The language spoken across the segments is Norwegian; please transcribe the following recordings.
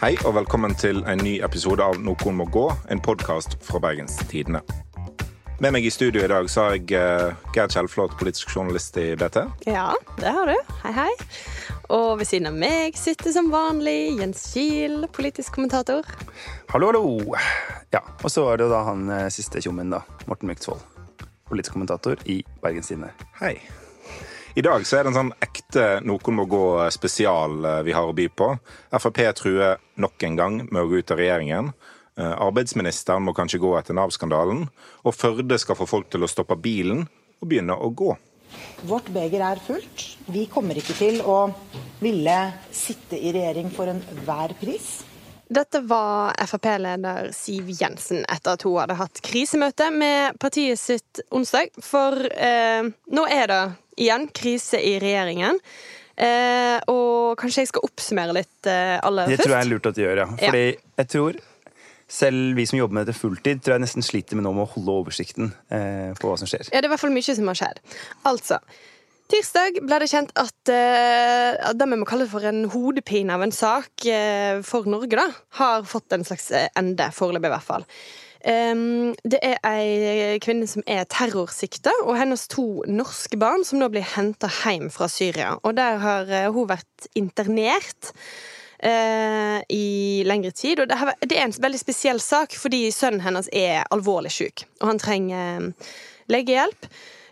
Hei og velkommen til en ny episode av Noen må gå, en podkast fra Bergens Tidende. Med meg i studio i dag så har jeg uh, Geir Kjellflot, politisk journalist i BT. Ja, det har du. Hei, hei. Og ved siden av meg sitter som vanlig Jens Kiel, politisk kommentator. Hallo, hallo. Ja, Og så er det jo da han eh, siste tjommen, da. Morten Myksvold. Politisk kommentator i Bergens Tidende. Hei. I dag så er det en sånn ekte Noen må gå-spesial eh, vi har å by på. Frp truer nok en gang med å gå ut av regjeringen. Eh, arbeidsministeren må kanskje gå etter Nav-skandalen. Og Førde skal få folk til å stoppe bilen og begynne å gå. Vårt beger er fullt. Vi kommer ikke til å ville sitte i regjering for enhver pris. Dette var Frp-leder Siv Jensen etter at hun hadde hatt krisemøte med partiet sitt onsdag. For eh, nå er det igjen krise i regjeringen. Eh, og kanskje jeg skal oppsummere litt eh, aller Det først? tror jeg er lurt at du gjør, ja. Fordi jeg tror selv vi som jobber med dette fulltid, tror jeg nesten sliter med nå med å holde oversikten eh, på hva som skjer. Ja, det er i hvert fall mye som har skjedd. Altså. Tirsdag ble det kjent at uh, det vi må kalle for en hodepine av en sak uh, for Norge, da, har fått en slags eh, ende, foreløpig i hvert fall. Um, det er ei kvinne som er terrorsikta, og hennes to norske barn som nå blir henta hjem fra Syria. Og der har uh, hun vært internert. Uh, I lengre tid. Og det, har, det er en veldig spesiell sak, fordi sønnen hennes er alvorlig syk. Og han trenger uh, legehjelp.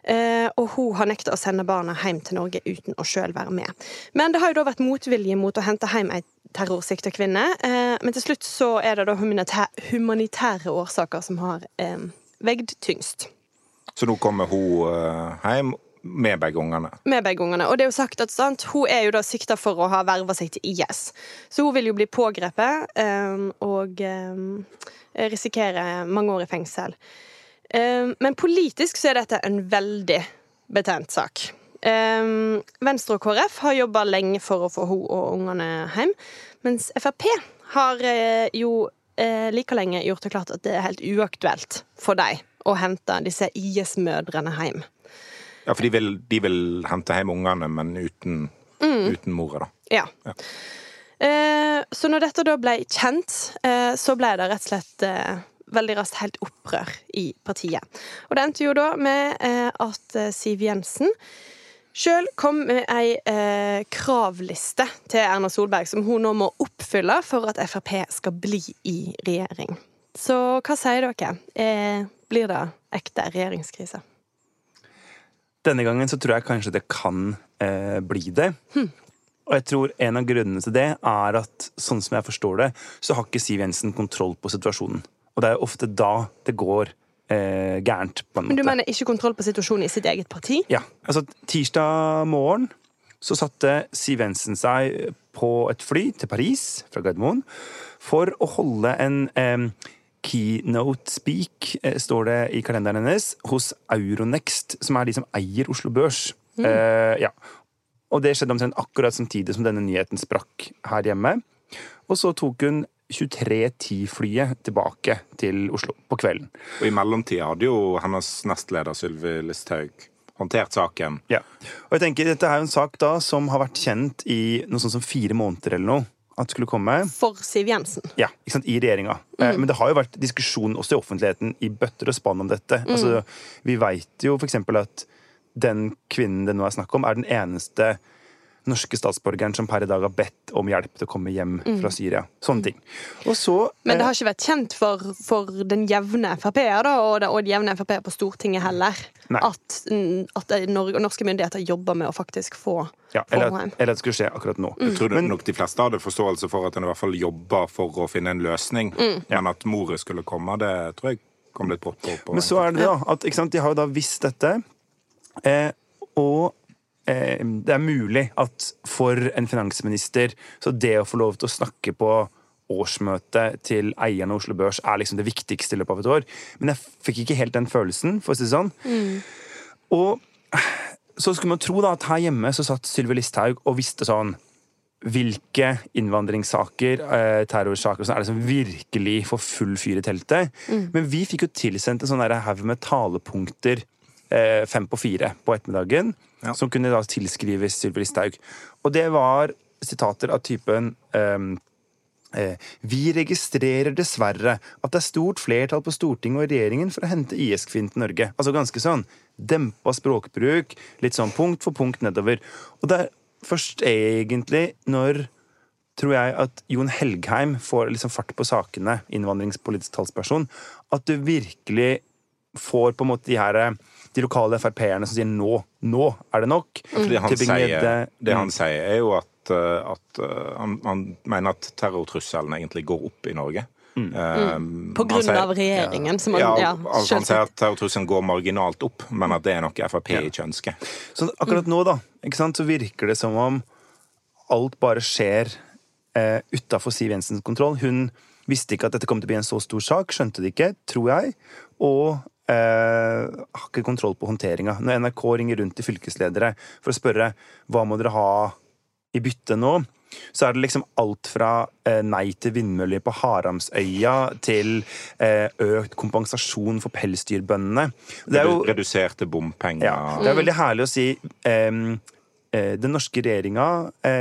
Uh, og hun har nekta å sende barna hjem til Norge uten å sjøl være med. Men det har jo da vært motvilje mot å hente hjem ei terrorsikta kvinne. Uh, men til slutt så er det da humanitære, årsaker som har uh, veid tyngst. Så nå kommer hun hjem med begge ungene. Med begge ungene. Og det er jo sagt at sant, hun er jo da sikta for å ha verva seg til IS. Så hun vil jo bli pågrepet og risikere mange år i fengsel. Um, men politisk så er dette en veldig betent sak. Um, Venstre og KrF har jobba lenge for å få hun og ungene hjem, mens Frp har uh, jo uh, like lenge gjort det klart at det er helt uaktuelt for dem å hente disse IS-mødrene hjem. Ja, for de vil, de vil hente hjem ungene, men uten, mm. uten mora, da. Ja. ja. Uh, så når dette da ble kjent, så ble det rett og slett veldig raskt helt opprør i partiet. Og det endte jo da med eh, at Siv Jensen sjøl kom med ei eh, kravliste til Erna Solberg som hun nå må oppfylle for at Frp skal bli i regjering. Så hva sier dere? Eh, blir det ekte regjeringskrise? Denne gangen så tror jeg kanskje det kan eh, bli det. Hm. Og jeg tror en av grunnene til det er at sånn som jeg forstår det, så har ikke Siv Jensen kontroll på situasjonen. Og det er ofte da det går eh, gærent. på en måte. Men du mener ikke kontroll på situasjonen i sitt eget parti? Ja. altså Tirsdag morgen så satte Siv Jensen seg på et fly til Paris fra Gardermoen for å holde en eh, keynote speak, eh, står det i kalenderen hennes, hos Euronext, som er de som eier Oslo Børs. Mm. Eh, ja. Og det skjedde omtrent akkurat samtidig som denne nyheten sprakk her hjemme. Og så tok hun 2310-flyet tilbake til Oslo på kvelden. Og I mellomtida hadde jo hennes nestleder Sylvi Listhaug håndtert saken. Ja. Og jeg tenker Dette er jo en sak da som har vært kjent i noe sånt som fire måneder eller noe. At skulle komme. For Siv Jensen. Ja, ikke sant, i regjeringa. Mm. Men det har jo vært diskusjon også i offentligheten i bøtter og spann om dette. Mm. Altså, vi veit jo f.eks. at den kvinnen det nå er snakk om, er den eneste norske statsborgeren som per i dag har bedt om hjelp til å komme hjem mm. fra Syria. Sånne ting. Så, Men det har ikke vært kjent for, for den jevne Frp-er og, og den jevne Frp-er på Stortinget heller, at, at norske myndigheter jobber med å faktisk få ja, eller, at, eller at det skulle skje akkurat nå. Mm. Jeg tror nok de fleste hadde forståelse for at en i hvert fall jobber for å finne en løsning. Mm. Men at moret skulle komme, det tror jeg kom litt brått på. Men så er det da at sant, de har jo da visst dette. Eh, og Eh, det er mulig at for en finansminister så det å få lov til å snakke på årsmøtet til eierne av Oslo Børs er liksom det viktigste i løpet av et år. Men jeg fikk ikke helt den følelsen, for å si det sånn. Mm. Og så skulle man tro da at her hjemme så satt Sylvi Listhaug og visste sånn hvilke innvandringssaker, terrorsaker terrorsaker, sånn, er det som virkelig får full fyr i teltet. Mm. Men vi fikk jo tilsendt en sånn haug med talepunkter eh, fem på fire på ettermiddagen ja. som kunne da tilskrives Sylvi Listhaug. Og det var sitater av typen um, Eh, Vi registrerer dessverre at det er stort flertall på Stortinget og regjeringen for å hente IS-kvinnen til Norge. Altså ganske sånn dempa språkbruk, litt sånn punkt for punkt nedover. Og det er først egentlig når tror jeg at Jon Helgheim får liksom fart på sakene, innvandringspolitisk talsperson, at du virkelig får på en måte de her de lokale Frp-erne som sier nå, nå er det nok. For det han, sier, det han Mm. sier, er jo at, uh, at uh, han, han mener at terrortrusselen egentlig går opp i Norge. Mm. Um, På grunn sier- av regjeringen, som han ja, ja, altså han sier at terrortrusselen går marginalt opp, men at det er noe Frp ikke ønsker. Så akkurat nå, da, ikke sant, så virker det som om alt bare skjer eh, utafor Siv Jensens kontroll. Hun visste ikke at dette kom til å bli en så stor sak, skjønte det ikke, tror jeg. Og eh, har ikke kontroll på håndteringa. Når NRK ringer rundt til fylkesledere for å spørre hva må dere ha i bytte nå, så er det liksom alt fra eh, nei til vindmøller på Haramsøya til eh, økt kompensasjon for pelsdyrbøndene. Det er jo Reduserte bompenger. ja, det er veldig herlig å si eh, Den norske regjeringa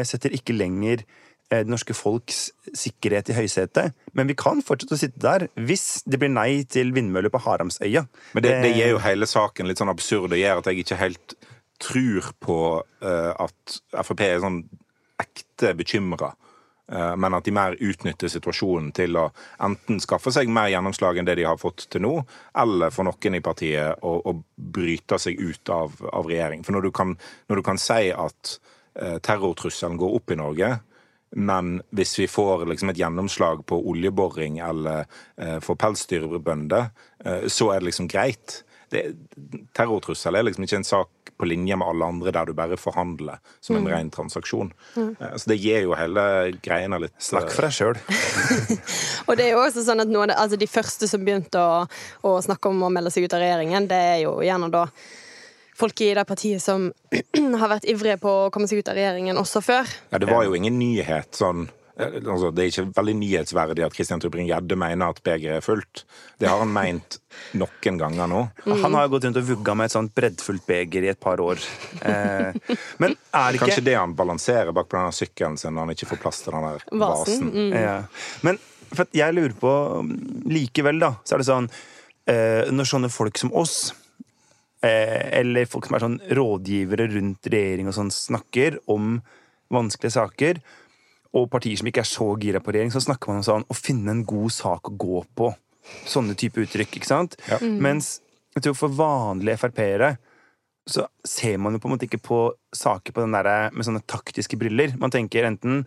setter ikke lenger det norske folks sikkerhet i høysetet. Men vi kan fortsette å sitte der hvis det blir nei til vindmøller på Haramsøya. Men det, det gir jo hele saken litt sånn absurd og gjør at jeg ikke helt tror på uh, at Frp er sånn ekte bekymra. men at de mer utnytter situasjonen til å enten skaffe seg mer gjennomslag enn det de har fått til nå, eller for noen i partiet å, å bryte seg ut av, av regjering. For når du kan, når du kan si at eh, terrortrusselen går opp i Norge, men hvis vi får liksom et gjennomslag på oljeboring eller eh, for pelsdyrbønder, eh, så er det liksom greit. Det, terrortrussel er liksom ikke en sak på linje med alle andre der du bare forhandler som en ren transaksjon. Eh, Så det gir jo hele greiene litt Snakk for deg sjøl. Og det er jo også sånn at noen, altså De første som begynte å, å snakke om å melde seg ut av regjeringen, det er jo gjerne da folk i det partiet som har vært ivrige på å komme seg ut av regjeringen også før. Ja, det var jo ingen nyhet sånn eh, altså, Det er ikke veldig nyhetsverdig at Christian Tybring-Gjedde mener at begeret er fullt. Det har han meint noen ganger nå. Han har jo gått rundt og vugga med et sånt breddfullt beger i et par år. Eh, men er det ikke Kanskje det han balanserer bak på denne sykkelen sin når han ikke får plass til den der Vasen, vasen. Ja. Men for jeg lurer på Likevel, da, så er det sånn eh, Når sånne folk som oss, eller folk som er sånn rådgivere rundt regjering og sånn, snakker om vanskelige saker, og partier som ikke er så gira på regjering, så snakker man om sånn å finne en god sak å gå på. Sånne type uttrykk, ikke sant? Ja. Mens jeg tror for vanlige Frp-ere så ser man jo på en måte ikke på saker på den der, med sånne taktiske briller. Man tenker enten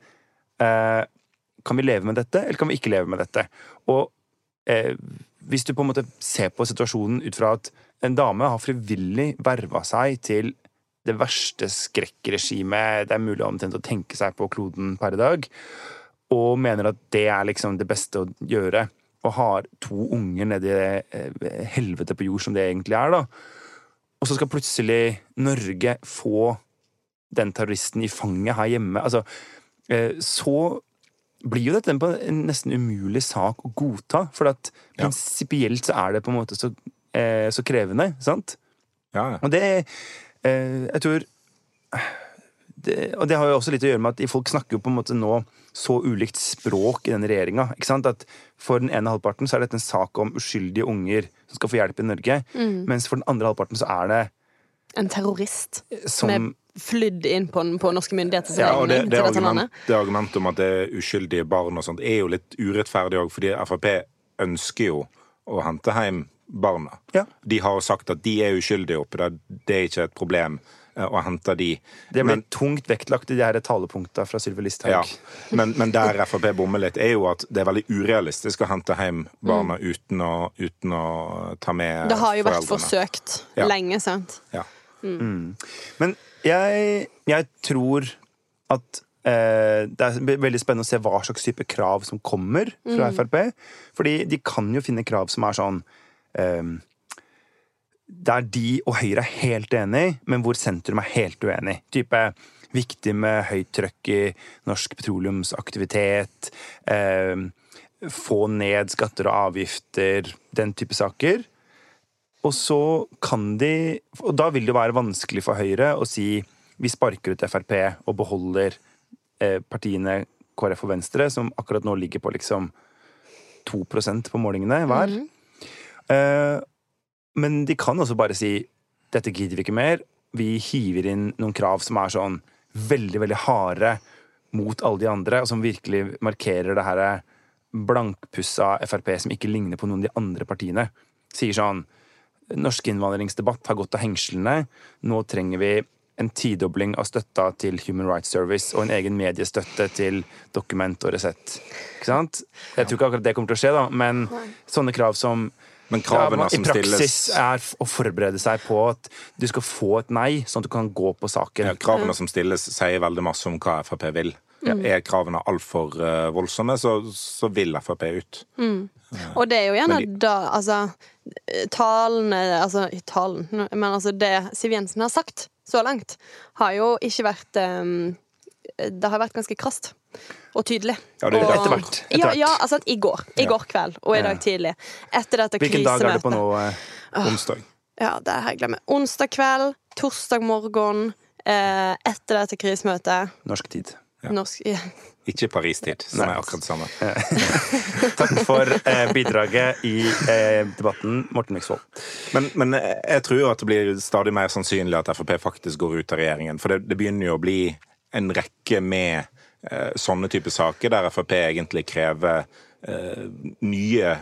eh, Kan vi leve med dette, eller kan vi ikke leve med dette? Og eh, hvis du på en måte ser på situasjonen ut fra at en dame har frivillig verva seg til det verste skrekkregimet det er mulig omtrent å tenke seg på kloden per i dag, og mener at det er liksom det beste å gjøre, og har to unger nedi eh, helvete på jord som det egentlig er, da. Og så skal plutselig Norge få den terroristen i fanget her hjemme. Altså, eh, så blir jo dette en en nesten umulig sak å godta. For at Ja. prinsipielt så er det på en måte så, eh, så krevende, sant? Ja, ja. Og det eh, Jeg tror det, Og det har jo også litt å gjøre med at folk snakker jo på en måte nå så ulikt språk i denne regjeringa. At for den ene halvparten så er dette en sak om uskyldige unger som skal få hjelp i Norge. Mens for den andre halvparten så er det En terrorist som som er flydd inn på, på norske myndigheter. Ja, og det, det, argument, det argumentet om at det er uskyldige barn og sånt, er jo litt urettferdig òg, fordi Frp ønsker jo å hente hjem barna. Ja. De har sagt at de er uskyldige oppi der, det er ikke et problem eh, å hente de. Det blir Men, tungt vektlagt i de her talepunktene fra Sylvi Listhaug. ja, men, men der Frp bommer litt, er jo at det er veldig urealistisk å hente hjem barna uten, å, uten å ta med foreldrene. Det har jo vært forsøkt Ja. lenge, sant? Ja. Men jeg, jeg tror at det er veldig spennende å se hva slags type krav som kommer fra Frp. Fordi de kan jo finne krav som er sånn eh, Der de og Høyre er helt enig, men hvor sentrum er helt uenig. Type viktig med høyt trøkk i norsk petroleumsaktivitet. Eh, få ned skatter og avgifter. Den type saker. Og så kan de Og da vil det være vanskelig for Høyre å si vi sparker ut Frp og beholder eh, partiene KrF og Venstre, som akkurat nå ligger på liksom 2% på målingene hver. Eh, men de kan også bare si dette gidder vi ikke mer. Vi hiver inn noen krav som er sånn veldig, veldig harde mot alle de andre, og som virkelig markerer det her blankpussa Frp som ikke ligner på noen av de andre partiene. Sier sånn Norsk innvandringsdebatt har gått av hengslene. Nå trenger vi en tidobling av støtta til Human Rights Service og en egen mediestøtte til Dokument og Resett. Ikke sant? Jeg tror ikke akkurat det kommer til å skje, da, men sånne krav som Men kravene ja, som I praksis stilles er å forberede seg på at du skal få et nei, sånn at du kan gå på saken. ja, Kravene som stilles, sier veldig masse om hva Frp vil. Er kravene altfor uh, voldsomme, så, så vil Frp ut. Og det er jo gjerne de... da Altså, talene Altså, talen Men altså, det Siv Jensen har sagt så langt, har jo ikke vært um, Det har vært ganske krast. Og tydelig. Ja, det er etter hvert, etter hvert. ja, altså i går. I går kveld og i dag tidlig. Etter dette Hvilken dag er det på nå? eh? Onsdag. Ja, det har jeg glemt. Onsdag kveld, torsdag morgen, eh, etter dette krisemøtet. Norsk tid. Norsk ja. Ikke Paris-tid, som Nei. er akkurat det samme. Takk for eh, bidraget i eh, debatten, Morten Myksvold. Men, men jeg tror jo at det blir stadig mer sannsynlig at Frp faktisk går ut av regjeringen. For det, det begynner jo å bli en rekke med eh, sånne type saker der Frp egentlig krever eh, nye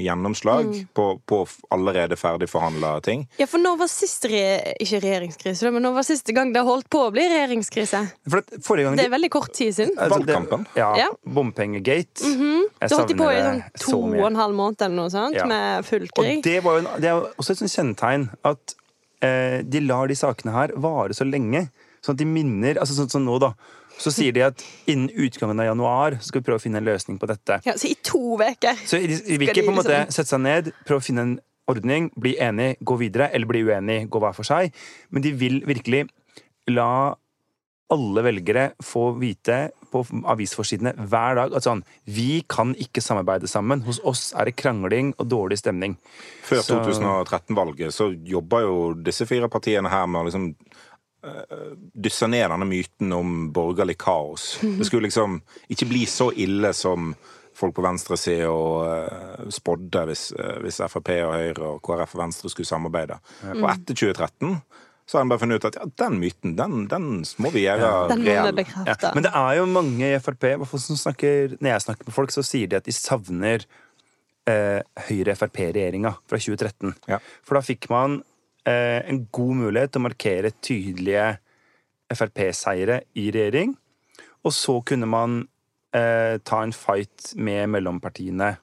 gjennomslag gjennomslag på, på allerede ferdig forhandla ting. ja, for når var siste re Ikke regjeringskrise, men når var siste gang det holdt på å bli regjeringskrise? For forrige gang Det er veldig kort tid siden. altså, Valgkampen. Ja. Ja. Bompengegate. Jeg savner Det så mye. Det holdt de på i sånn to og en halv måned eller noe sånt, Ja. med full Og krig. det, var jo en, det er også et sånt kjennetegn at eh, de lar de sakene her vare så lenge. Sånn at de minner altså Sånn som nå, da. Så sier de at innen utgangen av januar skal vi prøve å finne en løsning på dette. Ja, så i to uker. Så de, de vil ikke på en måte liksom- sette seg ned, prøve å finne en ordning, bli enig, gå videre, eller bli uenig, gå hver for seg. Men de vil virkelig la alle velgere få vite på avisforsidene hver dag at sånn Vi kan ikke samarbeide sammen. Hos oss er det krangling og dårlig stemning. Før 2013-valget så jobba jo disse fire partiene her med å liksom dysse ned denne myten om borgerlig kaos. Det skulle liksom ikke bli så ille som folk på venstresida uh, spådde hvis, uh, hvis Frp og Høyre og KrF og Venstre skulle samarbeide. Og etter 2013 så har en bare funnet ut at ja, den myten, den, den må vi gjøre ja. reell. Ja, men det er jo mange i Frp som snakker, Når jeg snakker med folk, så sier de at de savner eh, Høyre-Frp-regjeringa fra 2013. Ja. For da fikk man eh, en god mulighet til å markere tydelige Frp-seire i regjering. Og så kunne man eh, ta en fight med mellompartiene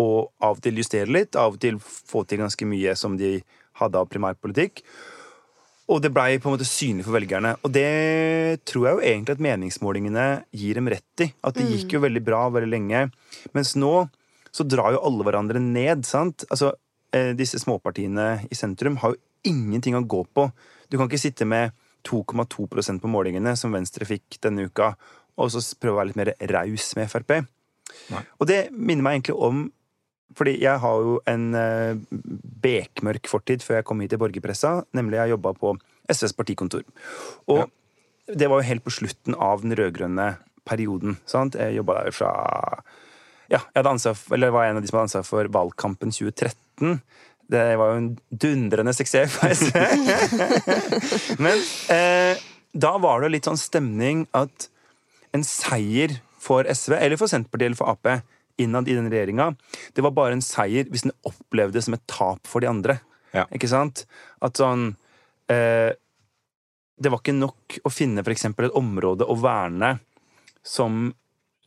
og av og til justere litt, av og til få til ganske mye som de hadde av primærpolitikk. Og det blei på en måte synlig for velgerne. Og det tror jeg jo egentlig at meningsmålingene gir dem rett i. At det gikk jo veldig bra veldig lenge. Mens nå så drar jo alle hverandre ned, sant. Altså, eh, disse småpartiene i sentrum har jo ingenting å gå på. Du kan ikke sitte med 2,2% på målingene, som Venstre fikk denne uka, og så prøve å være litt mer raus med Frp. Nei. Og det minner meg egentlig om fordi jeg har jo en eh, bekmørk fortid før jeg kom hit til borgerpressa. Nemlig jeg jobba på SVs partikontor. Og Ja. det var jo helt på slutten av den rød-grønne perioden. Sant? Jeg jobba der fra Ja, jeg ansvar var en av de som hadde ansvar for valgkampen 2013. Det var jo en dundrende suksess for SV. Men eh, da var det litt sånn stemning at en seier for SV, eller for Senterpartiet eller for Ap, innad i den regjeringa, det var bare en seier hvis den opplevdes som et tap for de andre. Ja. Ikke sant? At sånn eh, Det var ikke nok å finne eksempel et område å verne som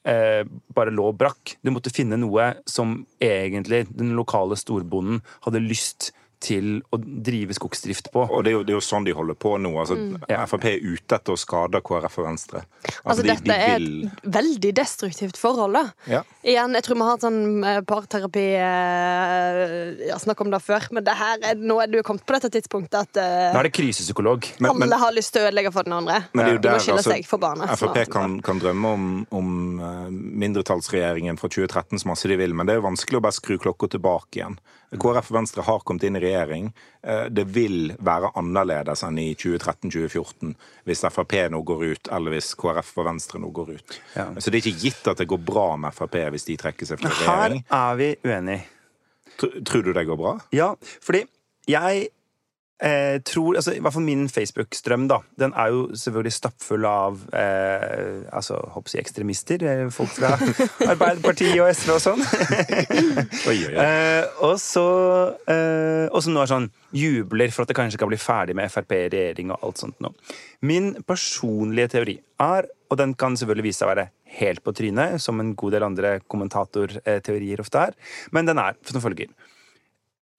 eh, bare lå brakk. Du måtte finne noe som egentlig den lokale storbonden hadde lyst til å drive skogsdrift på. Og det er, jo, det er jo sånn de holder på nå. Altså, Ja. Frp er ute etter å skade KrF og Venstre. Altså, de- dette de er et veldig destruktivt forhold, da. Ja. Igjen, jeg tror vi har hatt sånn eh, parterapi Jeg ja, Snakk om det før, men det her er, nå er du kommet på dette tidspunktet at uh, Nå er det krisepsykolog. Men- men- alle har lyst til å ødelegge for den andre. Men det er jo De må skille altså, seg for barna. Frp kan, kan drømme om, om eh, mindretallsregjeringen fra 2013 så masse de vil, men det er jo vanskelig å bare skru klokka tilbake igjen. KrF og Venstre har kommet inn i regjering. Eh, det vil være annerledes enn i 2013-2014 hvis Frp nå går ut, eller hvis KrF og Venstre nå går ut. Ja. Så det er ikke gitt at det går bra med Frp hvis de trekker seg fra regjering. Her er vi uenige. Tr- Tror du det går bra? Ja, fordi jeg eh, tror altså, I hvert fall min Facebook-strøm, da. Den er jo selvfølgelig stappfull av eh, altså, håper jeg, ekstremister. eh, Folk fra Arbeiderpartiet og SV og sånn. Oi, oi, oi. Eh, og så eh, Og som nå er sånn jubler for at det kanskje skal bli ferdig med Frp i regjering og alt sånt nå. Min personlige teori er, og den kan selvfølgelig vise seg å være helt på trynet, som en god del andre kommentatorteorier ofte er, men den er som følger.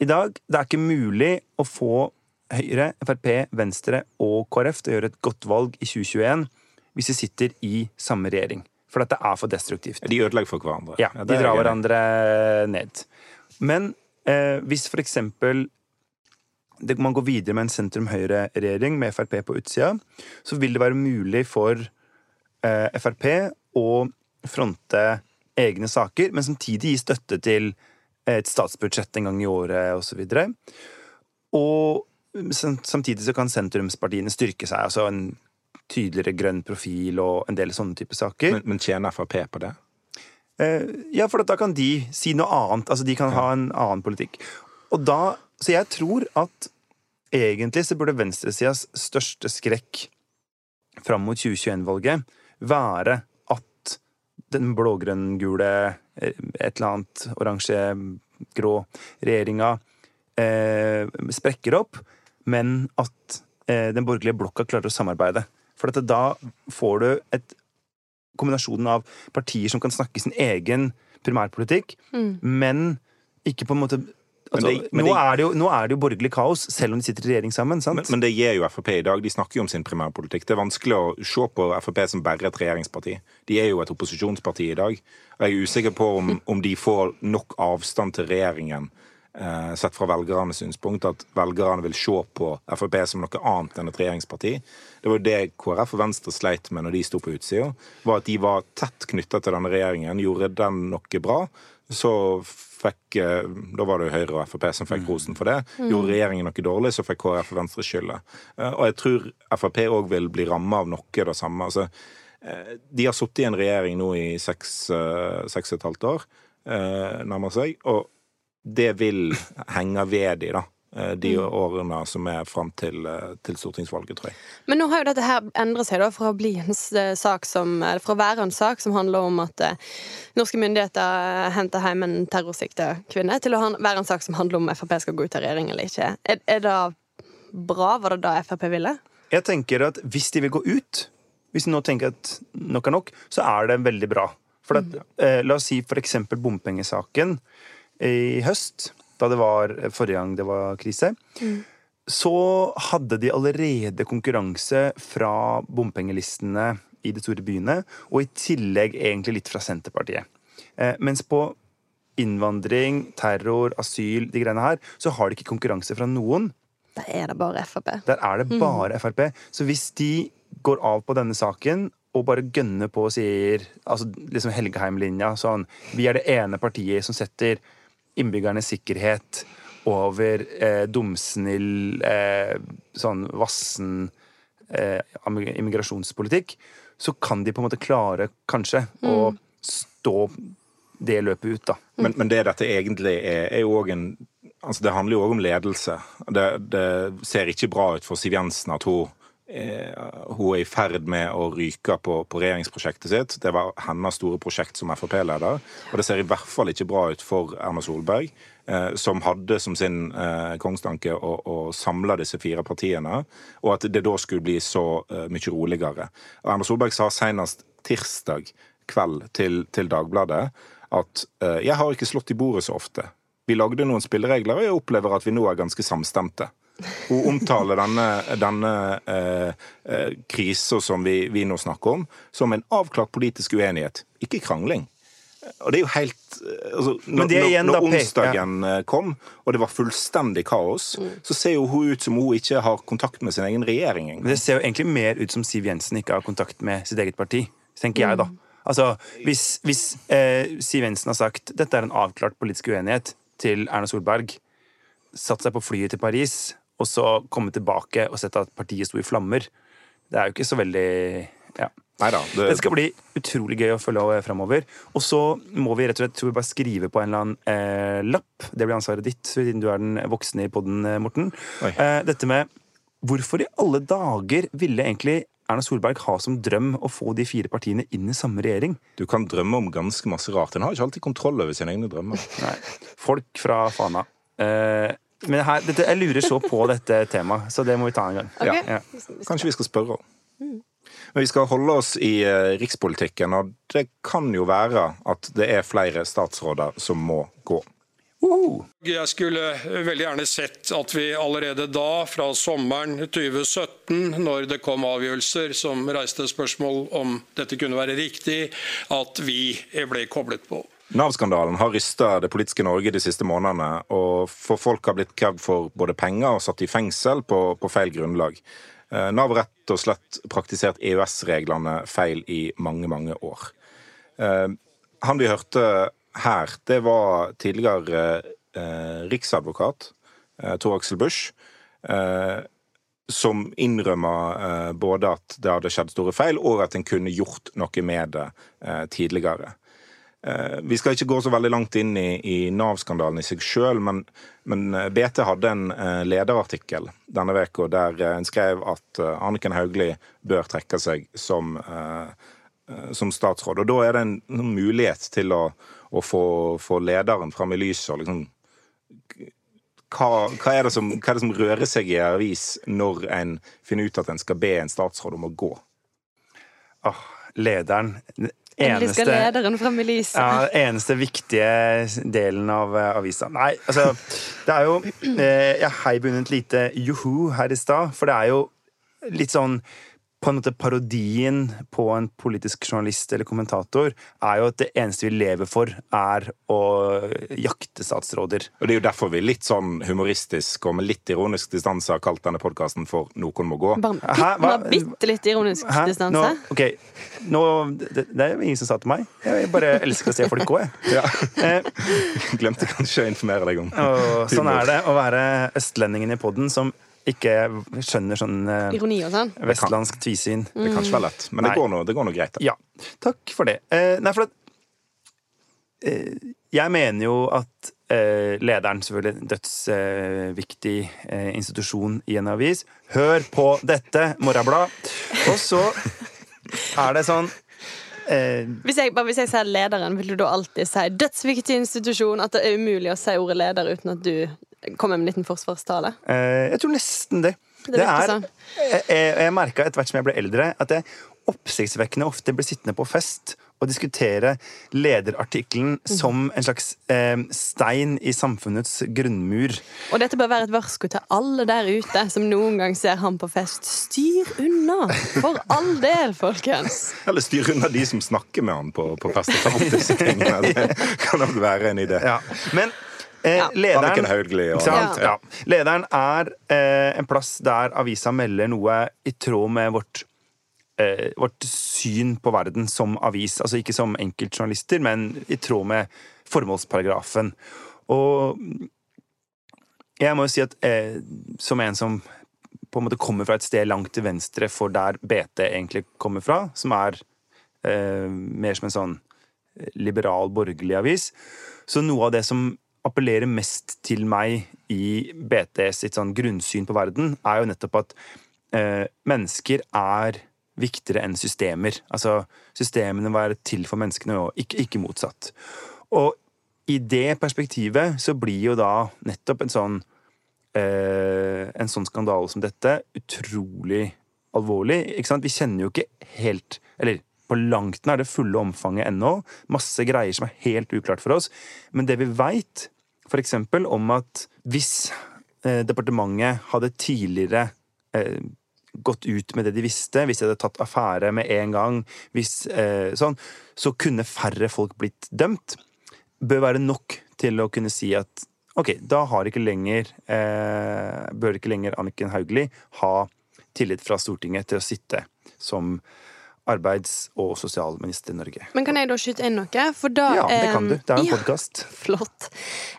I dag det er ikke mulig å få Høyre, Frp, Venstre og KrF til å gjøre et godt valg i 2021 hvis de sitter i samme regjering. For dette er for destruktivt. De ødelegger for hverandre. Ja, de drar hverandre ned. Men eh, hvis for eksempel det, man går videre med en sentrum-høyre-regjering med Frp på utsida, så vil det være mulig for eh, Frp å fronte egne saker, men samtidig gi støtte til et statsbudsjett en gang i året osv. Og sam- samtidig så kan sentrumspartiene styrke seg. altså en tydeligere grønn profil og en del sånne type saker. Men, men tjener Frp på det? Eh, ja, for da kan de si noe annet. Altså, de kan ha en annen politikk. Og da, Så jeg tror at egentlig så burde venstresidas største skrekk fram mot 2021-valget være at den blå-grønn-gule, eh, et eller annet oransje-grå regjeringa eh, sprekker opp, men at eh, den borgerlige blokka klarer å samarbeide. For at da får du et kombinasjonen av partier som kan snakke sin egen primærpolitikk, men ikke på en måte altså, det- men nå, det- er det jo, nå er det jo borgerlig kaos, selv om de sitter i regjering sammen. sant? Men, men det gir jo Frp i dag. De snakker jo om sin primærpolitikk. Det er vanskelig å se på Frp som bare et regjeringsparti. De er jo et opposisjonsparti i dag. Og jeg er usikker på om, om de får nok avstand til regjeringen. Eh, sett fra velgernes synspunkt, at velgerne vil se på Frp som noe annet enn et regjeringsparti. Det var det KrF og Venstre sleit med når de sto på utsida. Var at de var tett knytta til denne regjeringen. Gjorde den noe bra, så fikk eh, Da var det jo Høyre og Frp som fikk rosen for det. Gjorde regjeringen noe dårlig, så fikk KrF og Venstre skylda. Eh, Og jeg tror Frp òg vil bli ramma av noe av det samme. Altså, de har sittet i en regjering nå i seks, og et halvt år, nærmer seg, og det vil henge ved de, da. eh, De årene som er fram til, eh, til stortingsvalget, tror jeg. Men nå har jo dette her endret seg da fra å bli en sak som eller fra å være en sak som handler om at eh, norske myndigheter henter hjem en terrorsikta kvinne, til å være en sak som handler om Frp skal gå ut av regjering eller ikke. Er, er det bra? Var det da Frp ville? Jeg tenker at hvis de vil gå ut, hvis de nå tenker at nok er nok, så er det veldig bra. For at, eh, la oss si for eksempel bompengesaken i høst, da det var forrige gang det var krise. Så hadde de allerede konkurranse fra bompengelistene i de store byene, og i tillegg egentlig litt fra Senterpartiet. Eh, mens på innvandring, terror, asyl, de greiene her, så har de ikke konkurranse fra noen. Der er det bare Frp. Der er det bare Frp. Så hvis de går av på denne saken og bare gønner på og sier altså liksom Helgeheim-linja sånn Vi er det ene partiet som setter innbyggernes sikkerhet over eh, dumsnill, eh, sånn vassen eh, immigrasjonspolitikk, så kan de på en måte klare, kanskje, å stå det løpet ut, da. Men, men det dette egentlig er, er jo òg en Altså, det handler jo òg om ledelse. Det, det ser ikke bra ut for Siv Jensen at hun hun er i ferd med å ryke på, på regjeringsprosjektet sitt. Det var hennes store prosjekt som Frp-leder. Og det ser i hvert fall ikke bra ut for Erna Solberg, eh, som hadde som sin eh, kongstanke å, å samle disse fire partiene, og at det da skulle bli så eh, mye roligere. Og Erna Solberg sa senest tirsdag kveld til, til Dagbladet at eh, 'jeg har ikke slått i bordet så ofte'. Vi lagde noen spilleregler, og jeg opplever at vi nå er ganske samstemte. Hun omtaler denne, denne eh, eh, krisa som vi, vi nå snakker om, som en avklart politisk uenighet, ikke krangling. Og det er jo helt eh, altså, Når, når, når onsdagen ja. kom, og det var fullstendig kaos, så ser jo hun ut som hun ikke har kontakt med sin egen regjering. Men det ser jo egentlig mer ut som Siv Jensen ikke har kontakt med sitt eget parti. tenker jeg da. Altså, Hvis, hvis eh, Siv Jensen har sagt dette er en avklart politisk uenighet til Erna Solberg, satt seg på flyet til Paris, og så komme tilbake og sett at partiet sto i flammer. Det er jo ikke så veldig ja. Neida, det, Det skal bli utrolig gøy å følge framover. Og så må vi rett og slett tror jeg, bare skrive på en eller annen eh, lapp. Det blir ansvaret ditt, siden du er den voksne i podden, eh, Morten. Eh, dette med Hvorfor i alle dager ville egentlig Erna Solberg ha som drøm å få de fire partiene inn i samme regjering? du kan drømme om ganske masse rart. En har ikke alltid kontroll over sine egne drømmer. Nei. Folk fra Fana. Eh, men her, dette, jeg lurer så på dette temaet, så det må vi ta en gang. Okay. Ja. Ja. Kanskje vi skal spørre om. Men vi skal holde oss i eh, rikspolitikken, og det kan jo være at det er flere statsråder som må gå. Jeg skulle veldig gjerne sett at vi allerede da, fra sommeren 2017, når det kom avgjørelser som reiste spørsmål om dette kunne være riktig, at vi ble koblet på. Nav-skandalen har rysta det politiske Norge de siste månedene, og for folk har blitt krevd for både penger og satt i fengsel på, på feil grunnlag. Eh, Nav har rett og slett praktisert EØS-reglene feil i mange, mange år. Eh, Han vi hørte her, det var tidligere eh, riksadvokat Tor Axel Busch, som innrømma eh, både at det hadde skjedd store feil, og at en kunne gjort noe med det tidligere. Eh, Vi skal ikke gå så veldig langt inn i, i Nav-skandalen i seg sjøl, men, men eh, BT hadde en eh, lederartikkel denne uka der en skrev at Anniken Hauglie bør trekke seg som, som statsråd. Og da er det en, en mulighet til å, å få, få lederen fram i lyset og liksom hva, hva, er som, hva er det som rører seg i avis når en finner ut at en skal be en statsråd om å gå? Åh, lederen. Eneste lederen fram i lyset. Ja, eneste viktige delen av eh, avisa. Nei, altså Det er jo eh, Jeg heiv under et lite joho her i stad, for det er jo litt sånn på en måte Parodien på en politisk journalist eller kommentator er jo at det eneste vi lever for, er å jakte statsråder. Og Det er jo derfor vi litt sånn humoristisk og med litt ironisk distanse har kalt denne podkasten for 'Noen må gå'. Bare bitte, litt ironisk Hæ? distanse. Nå, ok, nå, det, det er jo ingen som sa til meg. Jeg bare elsker å se folk gå, jeg. Ja. Eh, Glemte kanskje å informere deg om. Og sånn er det å være østlendingen i podden som ikke skjønner sånn eh, Ironi og sånn. vestlandsk tvisyn. Det kan ikke være lett, men det går noe, det går noe, greit. da. Ja, takk for det. Eh, nei, for at eh, Jeg mener jo at eh, lederen, selvfølgelig en dødsviktig eh, institusjon i en avis Hør på dette, Morrablad! Og så er det sånn eh, Hvis jeg, bare hvis jeg sier lederen, vil du da alltid si dødsviktig institusjon? At det er umulig å si ordet leder uten at du kommer med en liten forsvarstale? Eh, jeg tror nesten det. Det er sånn. Jeg, jeg, merka etter hvert som jeg ble eldre, at jeg oppsiktsvekkende ofte ble sittende på fest og diskutere lederartikkelen mm. som en slags eh, stein i samfunnets grunnmur. Og dette bør være et varsko til alle der ute som noen gang ser ham på fest. Styr unna! For all del, folkens! Eller styr unna de som snakker med han på, på fest og tar opp disse tingene. Det kan nok være en idé. Ja. Men eh, lederen og Ja. Ja. Lederen er eh, en plass der avisa melder noe i tråd med vårt eh, vårt syn på verden som avis. Altså ikke som enkeltjournalister, men i tråd med formålsparagrafen. Og jeg må jo si at eh, som en som på en måte kommer fra et sted langt til venstre for der BT egentlig kommer fra, som er eh, mer som en sånn liberal, borgerlig avis, så noe av det som appellerer mest til meg i BT sitt sånn grunnsyn på verden, er jo nettopp at eh, mennesker er viktigere enn systemer. Altså, systemene være til for menneskene, og ikke, ikke motsatt. Og i det perspektivet så blir jo da nettopp en sånn eh, en sånn skandale som dette utrolig alvorlig. Ikke sant? Vi kjenner jo ikke helt Eller på langt nær det fulle omfanget ennå. Masse greier som er helt uklart for oss. Men det vi veit, f.eks. om at hvis eh, departementet hadde tidligere eh, gått ut med det de visste, hvis de hadde tatt affære med en gang, hvis, eh, sånn, så kunne færre folk blitt dømt. Bør være nok til å kunne si at ok, da har ikke lenger bør ikke lenger Anniken Hauglie ha tillit fra Stortinget til å sitte som arbeids- og sosialminister i Norge. Men kan jeg da skyte inn noe? For da Ja, det kan eh, du. Det er en ja. podkast. Flott.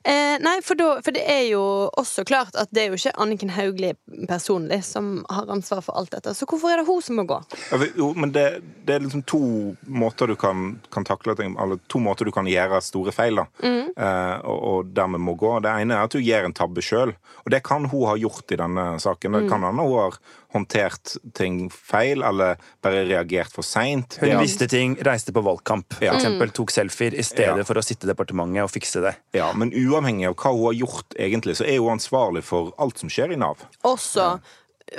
Eh, nei, for, da, for det er jo også klart at det er jo ikke Anniken Hauglie personlig som har ansvar for alt dette. Så hvorfor er det hun som må gå? Ja, Jo, men det, det er liksom to måter du kan, kan takle ting Eller to måter du kan gjøre store feil, da. Eh, og, og dermed må gå. Det ene er at du gjør en tabbe sjøl. Og det kan hun ha gjort i denne saken. Det kan hende hun har håndtert ting feil, eller bare reagert for seint. Hun visste ting, reiste på valgkamp, for Ja. eksempel, tok selfier i stedet Ja. for å sitte i departementet og fikse det. Ja, men uavhengig av hva hun har gjort, egentlig, så er hun ansvarlig for alt som skjer i Nav. Også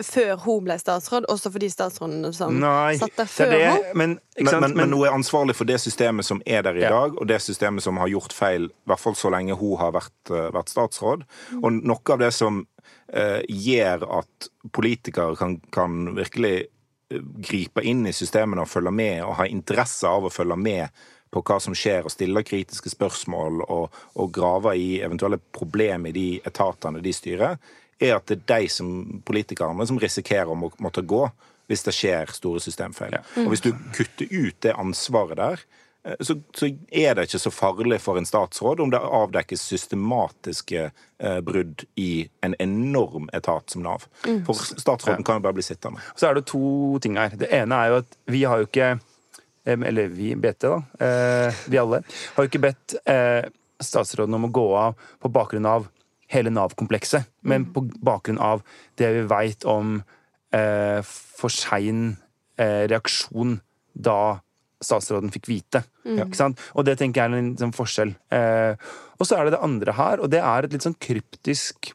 før hun ble statsråd, også for de statsrådene som Nei, satt der før det, henne. men, Men, men, men hun er ansvarlig for det systemet som er der i Ja. dag, og det systemet som har gjort feil, i hvert fall så lenge hun har vært, eh, vært statsråd. Og noe av det som eh, gjør at politikere kan, kan virkelig eh, gripe inn i systemene og følger med, og har interesse av å følge med på hva som skjer, og stiller kritiske spørsmål og, og graver i eventuelle problemer i de etatene de styrer, er at det er de som politikerne som risikerer å må, måtte gå hvis det skjer store systemfeil. Og hvis du kutter ut det ansvaret der, så, så er det ikke så farlig for en statsråd om det avdekkes systematiske eh, brudd i en enorm etat som Nav. For statsråden kan jo bare bli sittende. Så er det to ting her. Det ene er jo at vi har jo ikke Eller vi, BT, da. eh, Vi alle. Har jo ikke bedt eh, statsråden om å gå av på bakgrunn av hele Nav-komplekset, men på bakgrunn av det vi veit om eh, for sein eh, reaksjon da statsråden fikk vite. Sant? Og det tenker jeg er en sånn forskjell. Eh, og så er det det andre her, og det er et litt sånn kryptisk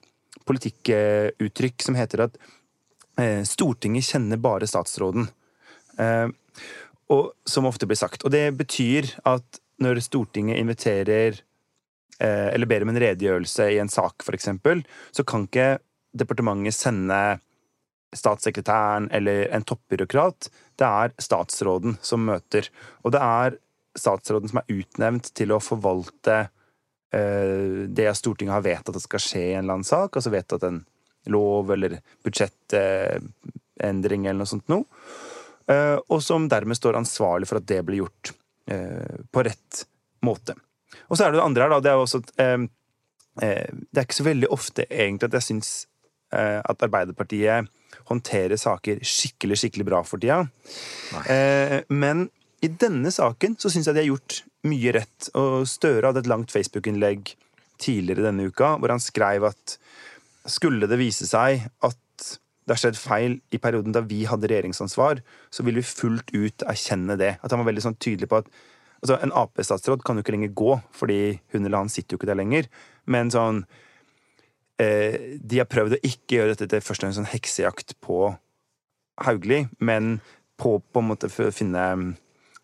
politikkuttrykk som heter at eh, Stortinget kjenner bare statsråden. Eh, og, som ofte blir sagt. Og det betyr at når Stortinget inviterer eh, eller ber om en redegjørelse i en sak, f.eks., så kan ikke departementet sende statssekretæren eller en toppbyråkrat. Det er statsråden som møter. Og det er statsråden som er utnevnt til å forvalte eh, det Stortinget har vedtatt at skal skje i en eller annen sak, altså vedtatt en lov eller budsjettendring eller noe sånt noe. Eh, og som dermed står ansvarlig for at det blir gjort eh, på rett måte. Og så er det det andre her, da. Det er også Det er ikke så veldig ofte egentlig at jeg syns at Arbeiderpartiet håndterer saker skikkelig, skikkelig bra for tida. Eh, men i denne saken så syns jeg de har gjort mye rett. Og Støre hadde et langt Facebook-innlegg tidligere denne uka hvor han skrev at skulle det vise seg at det har skjedd feil i perioden da vi hadde regjeringsansvar, så vil vi fullt ut erkjenne det. At han var veldig sånn tydelig på at altså, En Ap-statsråd kan jo ikke lenger gå, fordi hun eller han sitter jo ikke der lenger. Men sånn eh, De har prøvd å ikke gjøre dette til først og fremst en heksejakt på Hauglie, men på på en måte for å finne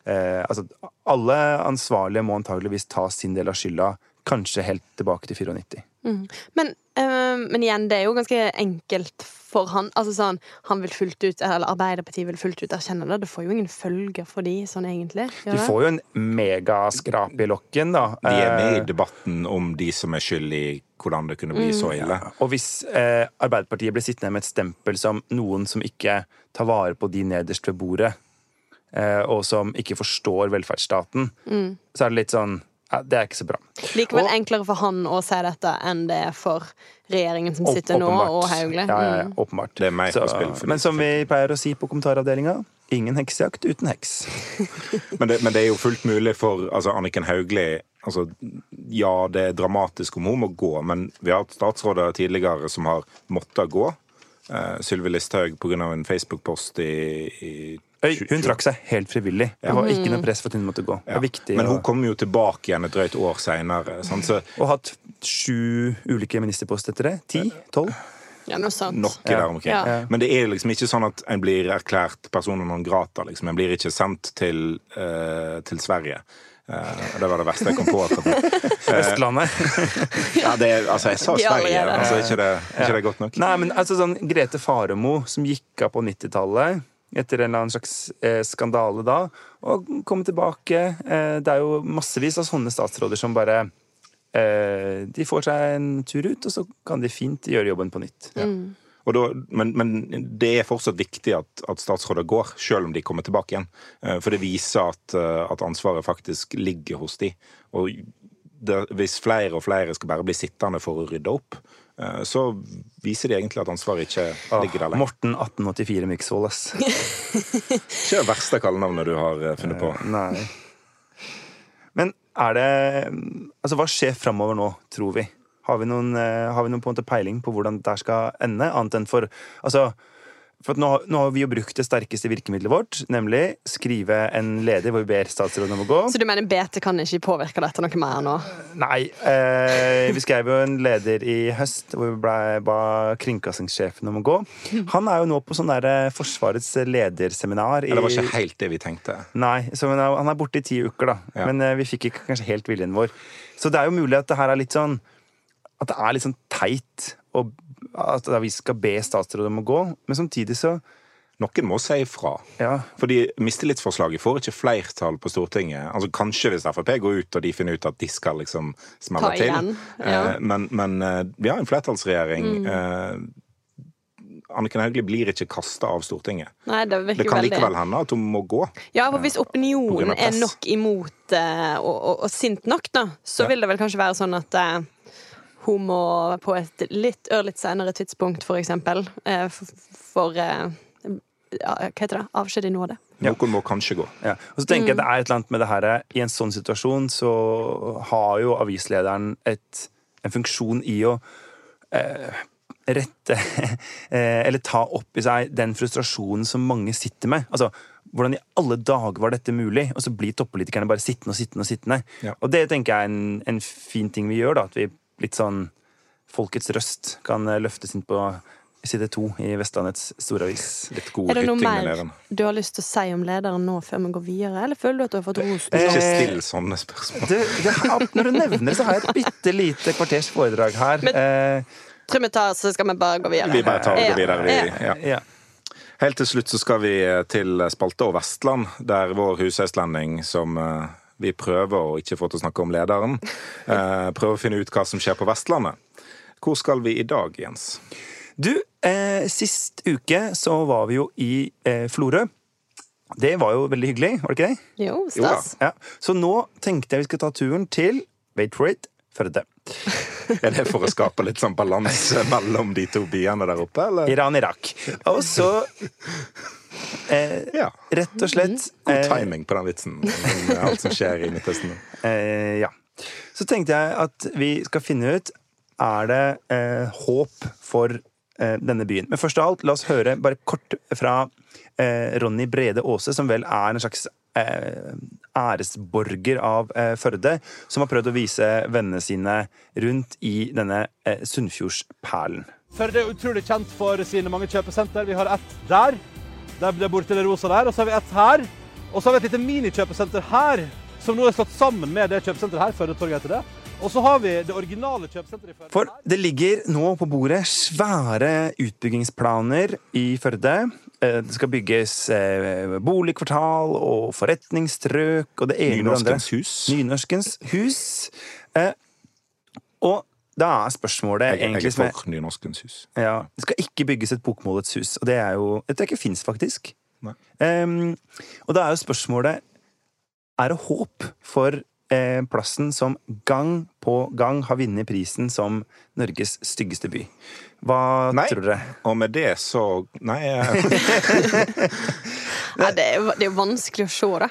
eh, Altså, alle ansvarlige må antageligvis ta sin del av skylda, kanskje helt tilbake til 94. Men, øh, men igjen, det er jo ganske enkelt for han. Altså sånn, han vil fullt ut, eller Arbeiderpartiet vil fullt ut erkjenne det. Det får jo ingen følger for de, sånn egentlig. Gjør Du det? får jo en megaskrap i lokken, da. De er med i Eh, debatten om de som er skyld i hvordan det kunne bli så ille. Og hvis eh, Arbeiderpartiet blir sittende med et stempel som noen som ikke tar vare på de nederst ved bordet, eh, og som ikke forstår velferdsstaten, så er det litt sånn ja, Det er ikke så bra. Likevel Og- enklere for han å si dette enn det er for regjeringen som sitter nå, og Hauglie. Ja, ja, ja, Mm. åpenbart. Det er meg så, spill men som vi pleier å si på kommentaravdelinga, ingen heksejakt uten heks. Men det, men det er jo fullt mulig for altså Anniken Hauglie altså, Ja, det er dramatisk om hun må gå, men vi har hatt statsråder tidligere som har måttet gå. Uh, Sylvi Listhaug pga. en Facebook-post i, i Øy, hun trakk seg helt frivillig. Det var ikke noe press for at hun måtte gå. Ja. viktig. Men hun og... kom jo tilbake igjen et drøyt år seinere. Så Og hatt sju ulike ministerposter etter det. Ti? Tolv? Ja, noe sånt. noe Ja. der omkring. Ja. Men det er liksom ikke sånn at en blir erklært persona non grata. Liksom. En blir ikke sendt til, uh, til Sverige. Eh, det var det verste jeg kom på. akkurat. Østlandet. Ja, det er, altså, jeg sa Sverige. Altså, ikke det, ikke det godt nok? Nei, men altså sånn Grete Faremo som gikk av på 90-tallet etter en eller annen slags eh, skandale da, og kom tilbake. Eh, det er jo massevis av sånne statsråder som bare eh, De får seg en tur ut, og så kan de fint gjøre jobben på nytt. Og da, men, men det er fortsatt viktig at, at statsråder går, selv om de kommer tilbake igjen. Eh, For det viser at, eh, at ansvaret faktisk ligger hos de. Og det, hvis flere og flere skal bare bli sittende for å rydde opp, eh, så viser de egentlig at ansvaret ikke ligger der lenger. Morten 1884 Myksvold, ass. Ikke det verste kallenavnet du har funnet på. Nei. Men er det Altså, hva skjer framover nå, tror vi? Har vi noen, eh, har vi noen på en måte peiling på hvordan det skal ende? Annet enn for Altså, for at nå, nå har vi jo brukt det sterkeste virkemidlet vårt, nemlig skrive en leder hvor vi ber statsråden om å gå. Så du mener BT kan ikke påvirke dette noe mer nå? Nei. Eh, vi skrev jo en leder i høst hvor vi ble, ba kringkastingssjefen om å gå. Han er jo nå på sånn der Forsvarets lederseminar. i- Ja, det var ikke helt det vi tenkte. Nei, så han er- han er borte i ti uker, da. Ja. Men eh, vi fikk ikke kanskje helt viljen vår. Så det er jo mulig at det her er litt sånn At det er litt sånn teit og at vi skal be statsråden om å gå. Men samtidig så Noen må si ifra. Ja. Fordi mistillitsforslaget får ikke flertall på Stortinget. Altså Kanskje hvis Frp går ut og de finner ut at de skal liksom smelle til. ja. Mm. Eh, Men, men eh, vi har en flertallsregjering. Eh, Anniken Hauglie blir ikke kasta av Stortinget. Nei, det Det kan veldig likevel hende at hun må gå. Ja, for hvis opinionen er nok imot og, og, og sint nok, da, så Ja. vil det vel kanskje være sånn at må på et litt ørlite senere tidspunkt, for eksempel, eh, for, for eh, ja, Hva heter det? Avskjed i nåde. Ja. Noen må kanskje gå. Ja. Og så tenker jeg det er et eller annet med det her I en sånn situasjon så har jo avislederen et, en funksjon i å eh, rette eh, Eller ta opp i seg den frustrasjonen som mange sitter med. Altså, hvordan i alle dager var dette mulig? Og så blir toppolitikerne bare sittende og sittende. Og sittende. Ja. Og det tenker jeg er en, en fin ting vi gjør, da. At vi litt sånn Folkets røst kan eh, løftes inn på side to i Vestlandets storavis. Litt god Er det noe mer du har lyst til å si om lederen nå, før vi går videre? Eller føler du at du har fått? Eh, Ikke still sånne spørsmål. Det, det, når du nevner det, så har jeg et bitte lite kvarters foredrag her. Men- eh, Tror vi tar, så skal vi bare gå videre. Vi bare tar og går videre. Vi, Ja. ja. Helt til slutt så skal vi til Spalte og Vestland, der vår husøystlending, som eh, vi prøver å ikke få til å snakke om lederen, eh, prøver å finne ut hva som skjer på Vestlandet. Hvor skal vi i dag, Jens? Du, eh, sist uke så var vi jo i eh, Florø. Det var jo veldig hyggelig, var det ikke det? Jo, Jo stas. Ja. Så nå tenkte jeg vi skulle ta turen til Wait for it Førde. Er det for å skape litt sånn balanse mellom de to byene der oppe, eller? Iran-Irak. Og så eh, Ja. Rett og slett God eh, timing på den vitsen. med Alt som skjer i Midtøsten. Eh, ja. Så tenkte jeg at vi skal finne ut Er det eh, håp for eh, denne byen. Men først av alt, la oss høre bare kort fra eh, Ronny Brede Aase, som vel er en slags eh, æresborger av eh, Førde, som har prøvd å vise vennene sine rundt i denne eh, Sunnfjordsperlen. Førde er utrolig kjent for sine mange kjøpesenter. Vi har ett der, der, er borte det rosa der, og så har vi ett her. Og så har vi et lite minikjøpesenter her, som nå er slått sammen med det kjøpesenteret her. Førdetorget heter det. Og så har vi det originale kjøpesenteret i Førde. For det ligger nå på bordet svære utbyggingsplaner i Førde. Eh, Det skal bygges eh, boligkvartal og forretningsstrøk og det ene og det andre. Nynorskens hus. Nynorskens hus. Eh, Og da er spørsmålet Jeg, jeg egentlig som er for Nynorskens hus. ja, Det skal ikke bygges et bokmålets hus, og det er jo Det tror jeg ikke fins, faktisk. Nei. Em, og da er jo spørsmålet Er det håp for eh, plassen som gang på gang har vunnet prisen som Norges styggeste by? Hva Nei. tror dere? Og med det så Nei, nei det, er, det er vanskelig å se, da.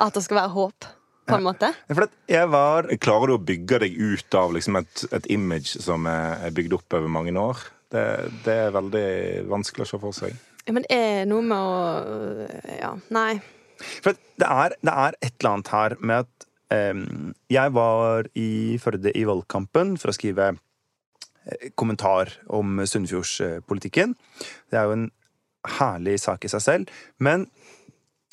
At det skal være håp, på en måte. Var klarer du å bygge deg ut av liksom et, et image som er, bygd opp over mange år? Det, det er veldig vanskelig å se for seg. Ja, men det er noe med å Ja, nei. For det er, det er et eller annet her med at um, Jeg var i Førde i valgkampen for å skrive eh, kommentar om Sunnfjordspolitikken. Det er jo en herlig sak i seg selv. Men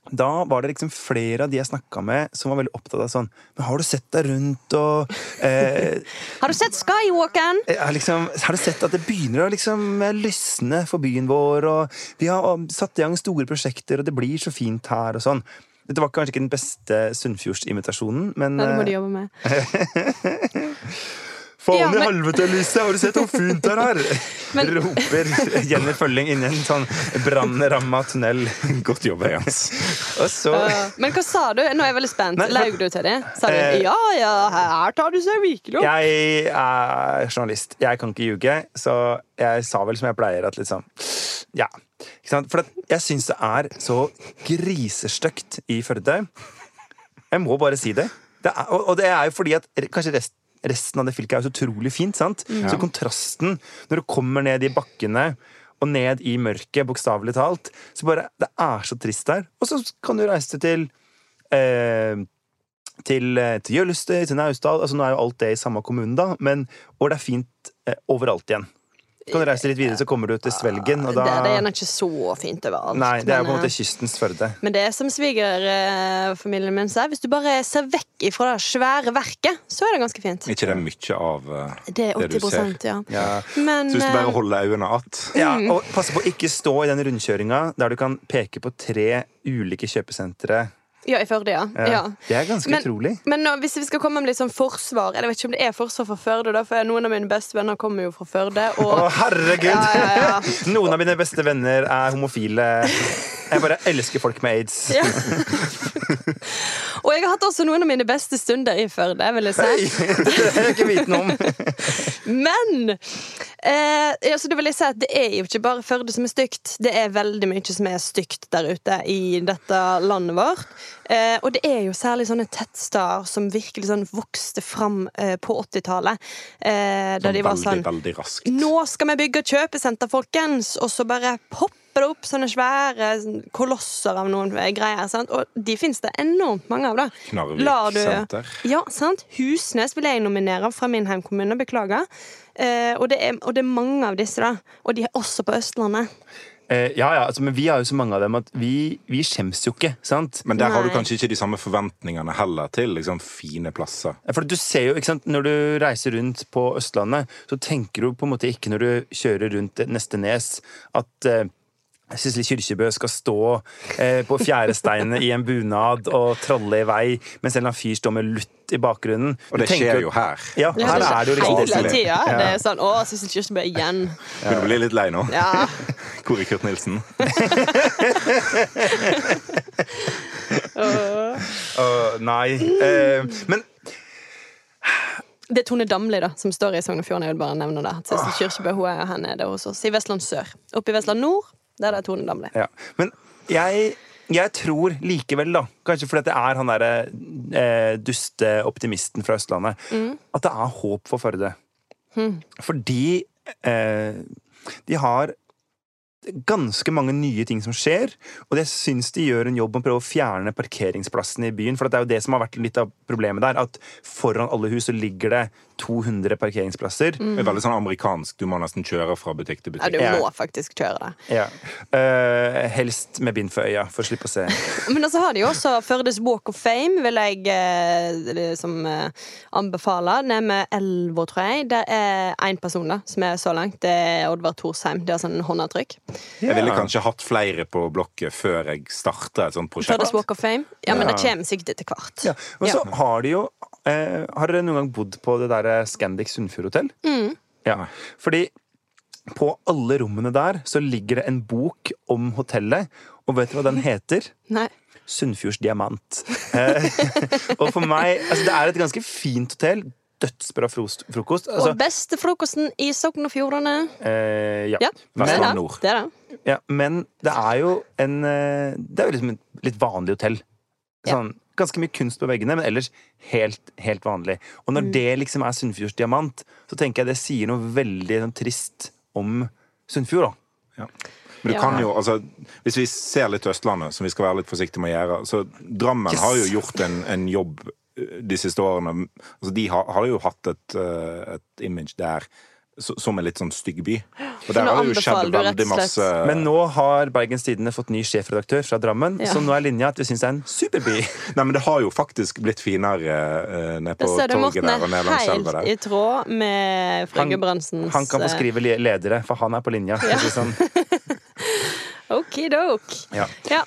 da var det liksom flere av de jeg snakka med, som var veldig opptatt av sånn Men har du sett deg rundt og eh, Har du sett Skywalkeren? er liksom, har du sett at det begynner å liksom lysne for byen vår, og vi har satt i gang store prosjekter, og det blir så fint her, og sånn. Dette var kanskje ikke den beste Sunnfjordsinvitasjonen, men ja, det må de jobbe med. Faen Ja, i men- helvete, Elise! Har du sett hvor fint det er her? Men- Roper Jenny Følling inn i en sånn brannramma tunnel. Godt jobba, Jens. Og så Men hva sa du? Nå er jeg veldig spent. Laug du til det? Sa du uh, ja, ja, her tar du seg virkelig opp? Jeg er journalist. Jeg kan ikke ljuge, så jeg sa vel som jeg pleier, at liksom Ja. Ikke sant? For at jeg syns det er så grisestygt i Førde. Jeg må bare si det. det er, og, og det er jo fordi at kanskje rest, resten av det fylket er jo så utrolig fint. sant? Så kontrasten når du kommer ned i bakkene og ned i mørket, bokstavelig talt, så bare Det er så trist der. Og så kan du reise til eh, til, eh, til Jølster, til Naustdal. Altså, nå er jo alt det i samme kommune, da, men, og det er fint eh, overalt igjen. Kan du reise litt videre, så kommer du til Svelgen, og da Det, det er gjerne ikke så fint overalt. Nei, det er men, på en måte eh, kystens Førde. Men det er som svigerfamilien min sier, hvis du bare ser vekk ifra det svære verket, så er det ganske fint. ikke det er mye av eh, Det er det du ser? ja. Ja. Men Så hvis du bare eh, holder øynene att Ja, og pass på å ikke stå i den rundkjøringa der du kan peke på tre ulike kjøpesentre. Ja, i Førde, ja. Ja. Det er ganske Men- utrolig. Men nå, hvis vi skal komme med litt sånn forsvar Jeg vet ikke om det er forsvar for Førde, da, for noen av mine beste venner kommer jo fra Førde. Å, Og herregud! Ja, ja, ja. Noen av mine beste venner er homofile. Jeg bare elsker folk med aids. Og jeg har hatt også noen av mine beste stunder i Førde, vil jeg si. Hei, det har jeg ikke vitende om. Men eh, altså, det vil jeg si at det er jo ikke bare Førde som er stygt. Det er veldig mye som er stygt der ute i dette landet vårt. Eh, og det er jo særlig sånne tettsteder som virkelig sånn vokste fram eh, på 80-tallet. Eh, der sånn de var veldig, sånn veldig raskt. Nå skal vi bygge kjøpesenter, folkens! Og så bare popper det opp sånne svære kolosser av noen greier. Sant? Og de fins det enormt mange av. da Knarvik du... senter. Ja, sant? Husnes vil jeg nominere fra min heimkommune. Beklager. Eh, og, det er, og det er mange av disse, da. Og de er også på Østlandet. Eh, ja, ja, altså, men vi har jo så mange av dem at vi, vi skjems jo ikke, sant? Men der har du kanskje ikke de samme forventningene heller til liksom, fine plasser. For du ser jo, ikke sant, Når du reiser rundt på Østlandet, så tenker du på en måte ikke når du kjører rundt neste nes, at eh, Sissel Kyrkjebø skal stå eh, på fjæresteinene i en bunad og tralle i vei, mens en eller annen fyr står med lutt i bakgrunnen. Og det tenker skjer jo her. Ja, her er det jo liksom Hele tida. Ja. Det er sånn Å, Sissel Kyrkjebø igjen. Begynner å bli litt lei nå. Ja. Hvor er Kurt Nilsen? Åh, nei. Uh, men Det er Tone Damli da, som står i Sogn og Fjordane. Jeg vil bare nevne det. Sissel Kyrkjebø hun er her nede hos oss i Vestland sør. Oppe i Vestland nord, der er Tone Damli. Ja. Men jeg, jeg tror likevel, da, kanskje fordi det er han derre eh, duste optimisten fra Østlandet, at det er håp for Førde. Fordi eh, de har ganske mange nye ting som skjer, og jeg syns de gjør en jobb med å prøve å fjerne parkeringsplassene i byen. For det er jo det som har vært litt av problemet der, at foran alle hus så ligger det 200 parkeringsplasser. Det er veldig sånn amerikansk. Du må nesten kjøre fra butikk til butikk. Ja, du må faktisk kjøre det. Ja. Uh, helst med bind for øya, for å slippe å se. Men så har de jo også Førdes Walk of Fame, vil jeg eh, liksom, eh, anbefale. Nede med Elva, tror jeg. Det er én person da, som er så langt. Det er Oddvar Thorsheim. Det er sånn håndavtrykk. Jeg ville kanskje hatt flere på blokket før jeg starta et sånt prosjekt. Førdes Walk of Fame. Ja, men Ja. det kommer sikkert etter hvert. Ja. Og så Ja. har de jo eh, Har dere noen gang bodd på det der Scandic Sunnfjord hotell? Mm. Ja. Fordi på alle rommene der så ligger det en bok om hotellet, og vet dere hva den heter? Nei. Sunnfjords diamant. Eh, og for meg altså Det er et ganske fint hotell. Dødsbra frost- frokost. Altså, Og beste frokosten i Sogn og Fjordane. eh, ja. Ja, det er det. Er det. ja. Men det er jo en eh, Det er jo liksom et litt vanlig hotell. Ja. Ganske mye kunst på veggene, men ellers helt, helt vanlig. Og når Mm. det liksom er Sunnfjords diamant, så tenker jeg det sier noe veldig sånn, trist om Sunnfjord. da. Men du Ja. kan jo, altså, Hvis vi ser litt til Østlandet, som vi skal være litt forsiktige med å gjøre så Drammen Yes. har jo gjort en, en jobb eh, de siste årene. Altså, de har, har jo hatt et, eh, et image der som en litt sånn stygg by. Og der har det jo skjedd veldig masse Men nå har Bergens Tidende fått ny sjefredaktør fra Drammen, Ja. så nå er linja at vi syns det er en superby. Nei, men det har jo faktisk blitt finere uh, nede på er torget der og ned langs er elva helt der. i tråd med Frøy Han- Han kan få eh, skrive ledere, for han er på linja. det Sånn. Okidok. Ja. Ja.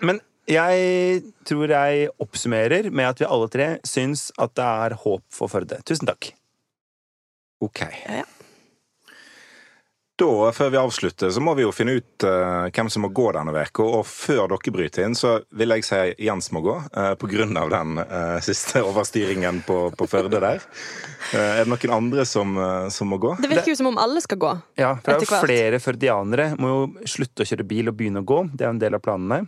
Men jeg tror jeg oppsummerer med at vi alle tre syns at det er håp for Førde. Tusen takk. OK. Ja, ja. Da, før vi avslutter, så må vi jo finne ut uh, hvem som må gå denne uka. Og før dere bryter inn, så vil jeg si Jens må gå, uh, på grunn av den uh, siste overstyringen på, på Førde der. Eh, er det noen andre som, eh, som må gå? Det virker jo som om alle skal gå. Ja, for det er jo flere førdianere må jo slutte å kjøre bil og begynne å gå. Det er jo en del av planene.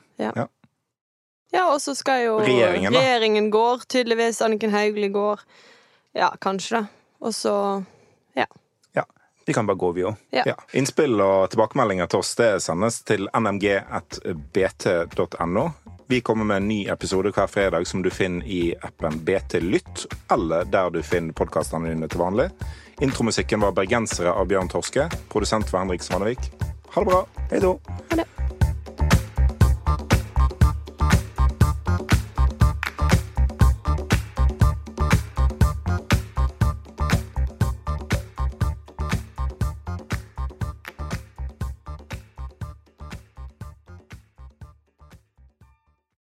Ja, og så skal jo Regjeringen, da. Regjeringen går, tydeligvis. Anniken Hauglie går. Ja, kanskje, da. Og så Ja, Vi kan bare gå, vi òg. Ja. Ja. Innspill og tilbakemeldinger til oss det sendes til nmg.bt.no. Vi kommer med en ny episode hver fredag som du finner i appen BT Lytt, eller der du finner podkastene dine til vanlig. Intromusikken var 'Bergensere' av Bjørn Torske. Produsent var Henrik Svanevik. Ha det bra. Hei då. ha det.